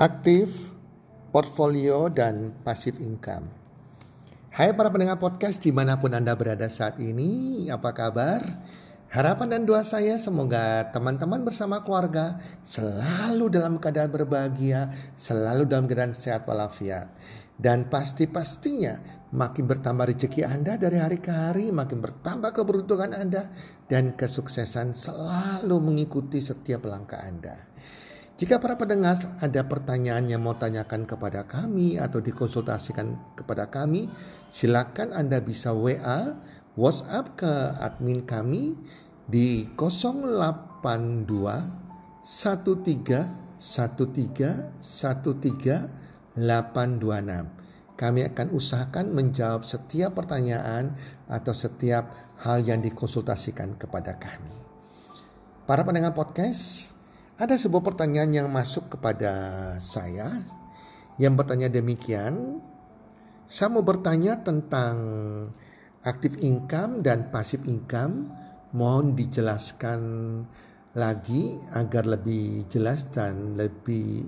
aktif, portfolio, dan pasif income. Hai para pendengar podcast di mana pun Anda berada saat ini, apa kabar? Harapan dan doa saya semoga teman-teman bersama keluarga selalu dalam keadaan berbahagia, selalu dalam keadaan sehat walafiat. Dan pasti-pastinya makin bertambah rezeki Anda dari hari ke hari, makin bertambah keberuntungan Anda dan kesuksesan selalu mengikuti setiap langkah Anda. Jika para pendengar ada pertanyaan yang mau tanyakan kepada kami atau dikonsultasikan kepada kami, silakan Anda bisa WA, WhatsApp ke admin kami di 082 13 13 13 826. Kami akan usahakan menjawab setiap pertanyaan atau setiap hal yang dikonsultasikan kepada kami. Para pendengar podcast, ada sebuah pertanyaan yang masuk kepada saya yang bertanya demikian. Saya mau bertanya tentang aktif income dan pasif income. Mohon dijelaskan lagi agar lebih jelas dan lebih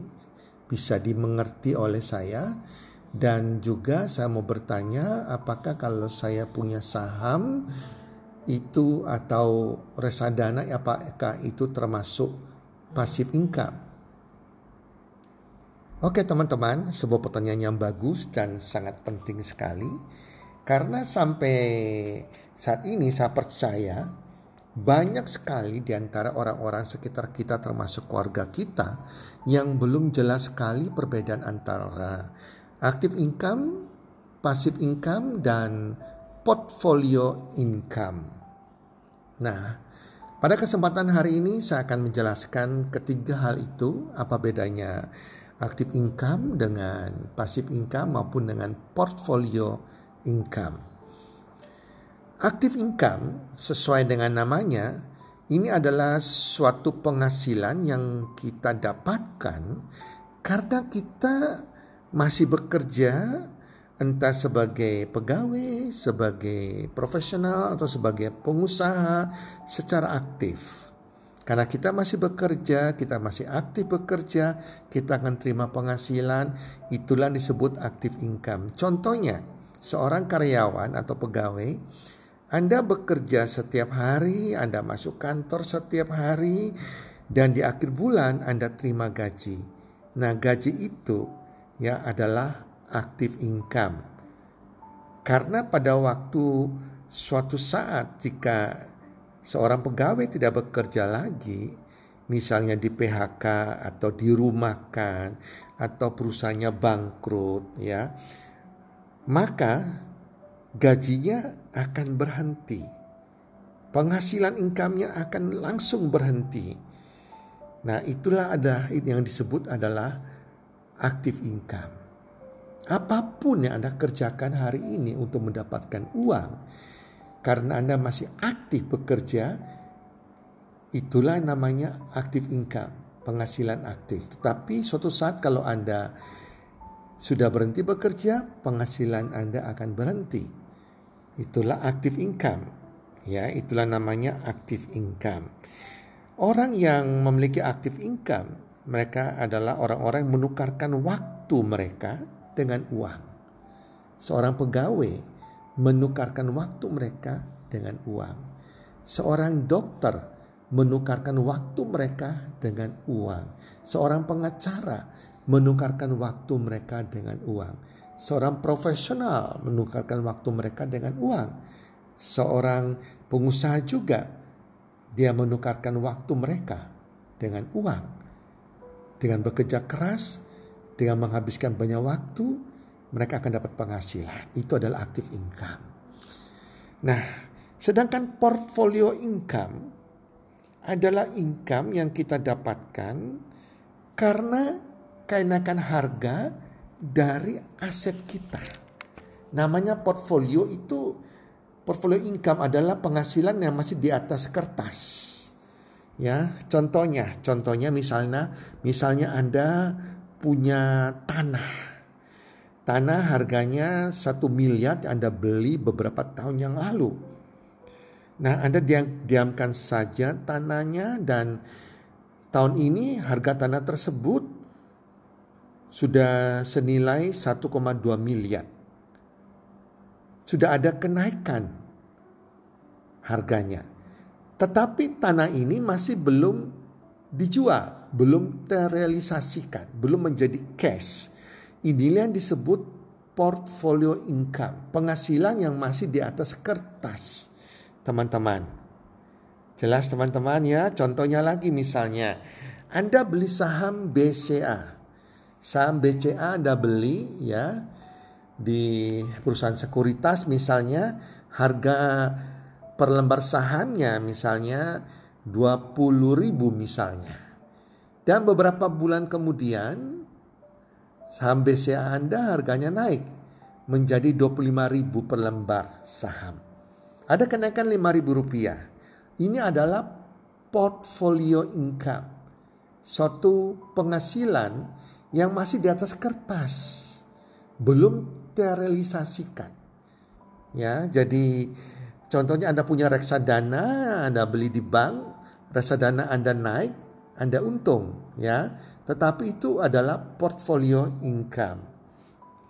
bisa dimengerti oleh saya. Dan juga saya mau bertanya apakah kalau saya punya saham itu atau reksadana apakah itu termasuk passive income. Oke teman-teman, sebuah pertanyaan yang bagus dan sangat penting sekali. Karena sampai saat ini saya percaya banyak sekali di antara orang-orang sekitar kita termasuk keluarga kita yang belum jelas sekali perbedaan antara active income, passive income, dan portfolio income. Nah, pada kesempatan hari ini saya akan menjelaskan ketiga hal itu apa bedanya active income dengan passive income maupun dengan portfolio income. Active income sesuai dengan namanya ini adalah suatu penghasilan yang kita dapatkan karena kita masih bekerja entah sebagai pegawai, sebagai profesional atau sebagai pengusaha secara aktif. Karena kita masih bekerja, kita masih aktif bekerja, kita akan terima penghasilan, itulah disebut aktif income. Contohnya, seorang karyawan atau pegawai, Anda bekerja setiap hari, Anda masuk kantor setiap hari, dan di akhir bulan Anda terima gaji. Nah, gaji itu ya adalah active income. Karena pada waktu suatu saat jika seorang pegawai tidak bekerja lagi, misalnya di PHK atau dirumahkan atau perusahaannya bangkrut ya, maka gajinya akan berhenti. Penghasilan income-nya akan langsung berhenti. Nah, itulah ada yang disebut adalah active income. Apa pun yang Anda kerjakan hari ini untuk mendapatkan uang, karena Anda masih aktif bekerja, itulah namanya aktif income, penghasilan aktif. Tetapi suatu saat kalau Anda sudah berhenti bekerja, penghasilan Anda akan berhenti. Itulah aktif income. Ya, itulah namanya aktif income. Orang yang memiliki aktif income, mereka adalah orang-orang yang menukarkan waktu mereka dengan uang. Seorang pegawai menukarkan waktu mereka dengan uang. Seorang dokter menukarkan waktu mereka dengan uang. Seorang pengacara menukarkan waktu mereka dengan uang. Seorang profesional menukarkan waktu mereka dengan uang. Seorang pengusaha juga dia menukarkan waktu mereka dengan uang. Dengan bekerja keras, dengan menghabiskan banyak waktu, mereka akan dapat penghasilan. Itu adalah aktif income. Nah, sedangkan portfolio income adalah income yang kita dapatkan karena kenaikan harga dari aset kita. Namanya portfolio itu portfolio income adalah penghasilan yang masih di atas kertas. Ya, contohnya, contohnya misalnya misalnya Anda punya tanah. Tanah harganya satu miliar Anda beli beberapa tahun yang lalu. Nah Anda diam, diamkan saja tanahnya dan tahun ini harga tanah tersebut sudah senilai 1,2 miliar. Sudah ada kenaikan harganya. Tetapi tanah ini masih belum dijual, belum terrealisasikan, belum menjadi cash. Inilah yang disebut portfolio income, penghasilan yang masih di atas kertas, teman-teman. Jelas teman-teman ya, contohnya lagi misalnya, Anda beli saham BCA. Saham BCA Anda beli ya di perusahaan sekuritas misalnya harga per lembar sahamnya misalnya 20 ribu misalnya. Dan beberapa bulan kemudian saham BCA Anda harganya naik menjadi 25 ribu per lembar saham. Ada kenaikan 5 ribu rupiah. Ini adalah portfolio income. Suatu penghasilan yang masih di atas kertas. Belum terrealisasikan. Ya, jadi contohnya Anda punya reksadana, Anda beli di bank, reksadana Anda naik, Anda untung, ya. Tetapi itu adalah portfolio income.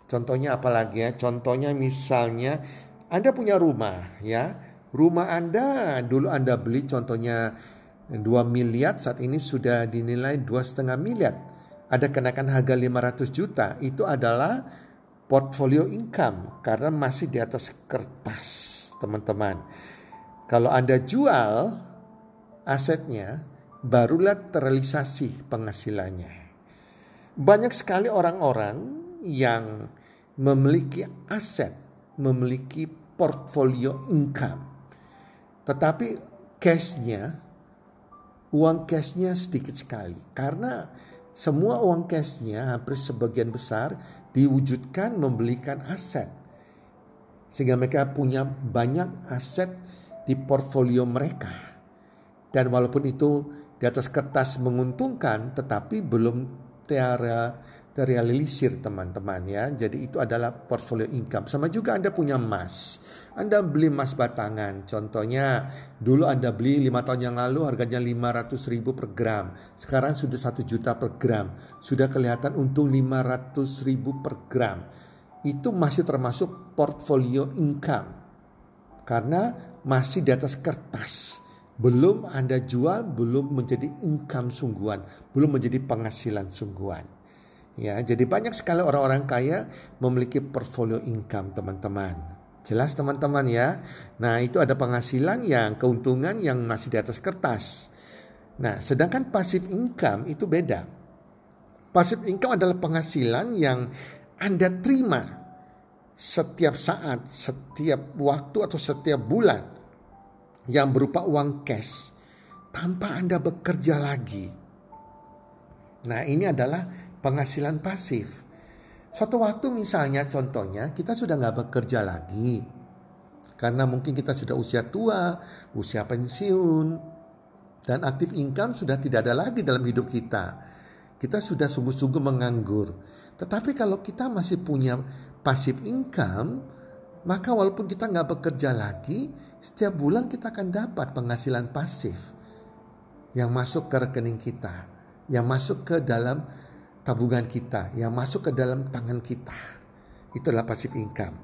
Contohnya apalagi ya? Contohnya misalnya Anda punya rumah, ya. Rumah Anda dulu Anda beli contohnya 2 miliar, saat ini sudah dinilai dua setengah miliar. Ada kenaikan harga 500 juta, itu adalah portfolio income karena masih di atas kertas, teman-teman. Kalau Anda jual asetnya, barulah terrealisasi penghasilannya. Banyak sekali orang-orang yang memiliki aset, memiliki portfolio income. Tetapi cashnya, uang cashnya sedikit sekali. Karena semua uang cashnya hampir sebagian besar diwujudkan membelikan aset. Sehingga mereka punya banyak aset di portfolio mereka. Dan walaupun itu di atas kertas menguntungkan tetapi belum tiara terrealisir teman-teman ya. Jadi itu adalah portfolio income. Sama juga Anda punya emas. Anda beli emas batangan. Contohnya dulu Anda beli 5 tahun yang lalu harganya 500 ribu per gram. Sekarang sudah 1 juta per gram. Sudah kelihatan untung 500 ribu per gram. Itu masih termasuk portfolio income. Karena masih di atas kertas. Belum Anda jual, belum menjadi income sungguhan. Belum menjadi penghasilan sungguhan. Ya, jadi banyak sekali orang-orang kaya memiliki portfolio income, teman-teman. Jelas teman-teman ya. Nah, itu ada penghasilan yang keuntungan yang masih di atas kertas. Nah, sedangkan passive income itu beda. Passive income adalah penghasilan yang Anda terima setiap saat, setiap waktu atau setiap bulan yang berupa uang cash tanpa Anda bekerja lagi. Nah, ini adalah penghasilan pasif. Suatu waktu misalnya contohnya kita sudah nggak bekerja lagi. Karena mungkin kita sudah usia tua, usia pensiun. Dan aktif income sudah tidak ada lagi dalam hidup kita. Kita sudah sungguh-sungguh menganggur. Tetapi kalau kita masih punya pasif income, maka walaupun kita nggak bekerja lagi, setiap bulan kita akan dapat penghasilan pasif yang masuk ke rekening kita, yang masuk ke dalam tabungan kita yang masuk ke dalam tangan kita. Itulah passive income.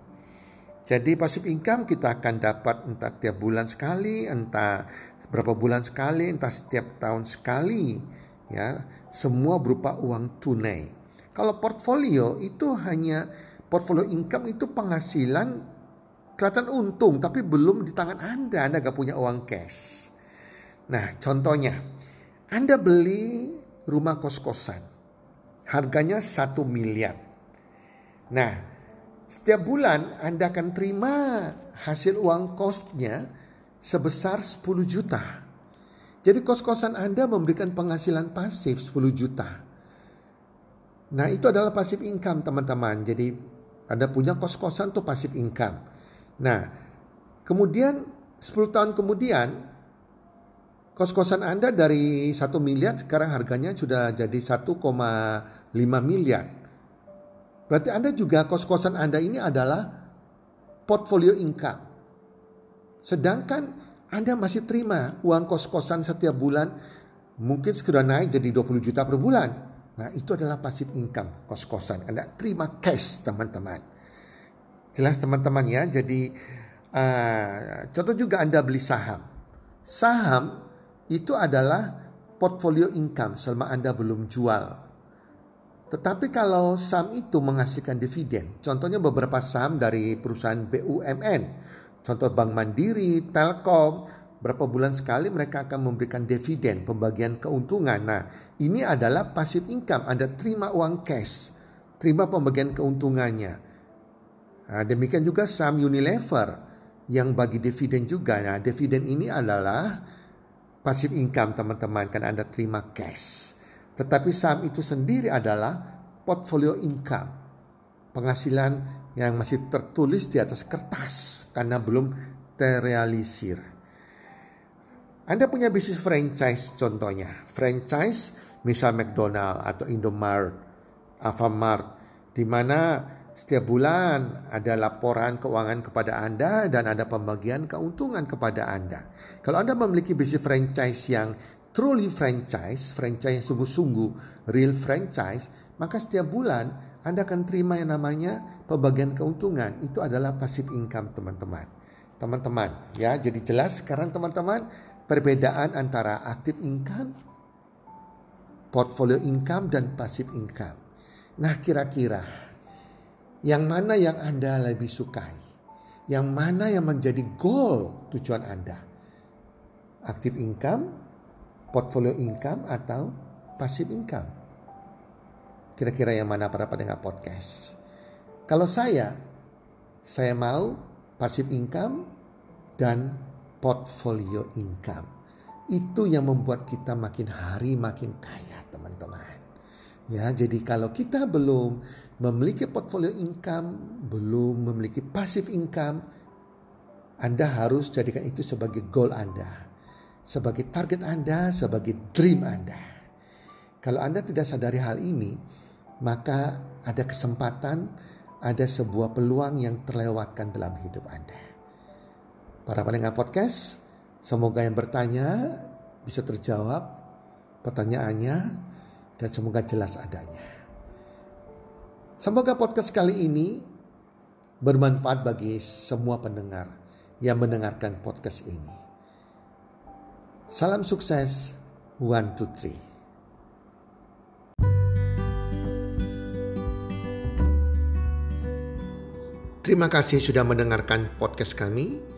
Jadi passive income kita akan dapat entah tiap bulan sekali, entah berapa bulan sekali, entah setiap tahun sekali, ya. Semua berupa uang tunai. Kalau portfolio itu hanya portfolio income itu penghasilan kelihatan untung tapi belum di tangan Anda, Anda gak punya uang cash. Nah, contohnya Anda beli rumah kos-kosan harganya satu miliar. Nah, setiap bulan Anda akan terima hasil uang kosnya sebesar 10 juta. Jadi kos-kosan Anda memberikan penghasilan pasif 10 juta. Nah itu adalah pasif income teman-teman. Jadi Anda punya kos-kosan tuh pasif income. Nah kemudian 10 tahun kemudian kos-kosan Anda dari 1 miliar sekarang harganya sudah jadi 1,5 miliar. Berarti Anda juga kos-kosan Anda ini adalah portfolio income. Sedangkan Anda masih terima uang kos-kosan setiap bulan mungkin segera naik jadi 20 juta per bulan. Nah itu adalah passive income kos-kosan. Anda terima cash teman-teman. Jelas teman-teman ya. Jadi uh, contoh juga Anda beli saham. Saham itu adalah portfolio income selama Anda belum jual. Tetapi kalau saham itu menghasilkan dividen, contohnya beberapa saham dari perusahaan BUMN, contoh Bank Mandiri, Telkom, berapa bulan sekali mereka akan memberikan dividen, pembagian keuntungan. Nah, ini adalah passive income. Anda terima uang cash, terima pembagian keuntungannya. Nah, demikian juga saham Unilever yang bagi dividen juga. Nah, dividen ini adalah passive income teman-teman kan Anda terima cash. Tetapi saham itu sendiri adalah portfolio income. Penghasilan yang masih tertulis di atas kertas karena belum terrealisir. Anda punya bisnis franchise contohnya. Franchise misal McDonald atau Indomaret, Alfamart di mana setiap bulan ada laporan keuangan kepada Anda dan ada pembagian keuntungan kepada Anda. Kalau Anda memiliki bisnis franchise yang truly franchise, franchise yang sungguh-sungguh real franchise, maka setiap bulan Anda akan terima yang namanya pembagian keuntungan. Itu adalah passive income teman-teman. Teman-teman, ya jadi jelas sekarang teman-teman perbedaan antara active income, portfolio income dan passive income. Nah, kira-kira yang mana yang Anda lebih sukai? Yang mana yang menjadi goal tujuan Anda? Active income portfolio income atau passive income? Kira-kira yang mana para pendengar podcast? Kalau saya, saya mau passive income dan portfolio income. Itu yang membuat kita makin hari makin kaya teman-teman. Ya, jadi kalau kita belum memiliki portfolio income, belum memiliki passive income, Anda harus jadikan itu sebagai goal Anda sebagai target Anda, sebagai dream Anda. Kalau Anda tidak sadari hal ini, maka ada kesempatan, ada sebuah peluang yang terlewatkan dalam hidup Anda. Para pendengar podcast, semoga yang bertanya bisa terjawab pertanyaannya dan semoga jelas adanya. Semoga podcast kali ini bermanfaat bagi semua pendengar yang mendengarkan podcast ini. Salam sukses, one, two, three. Terima kasih sudah mendengarkan podcast kami.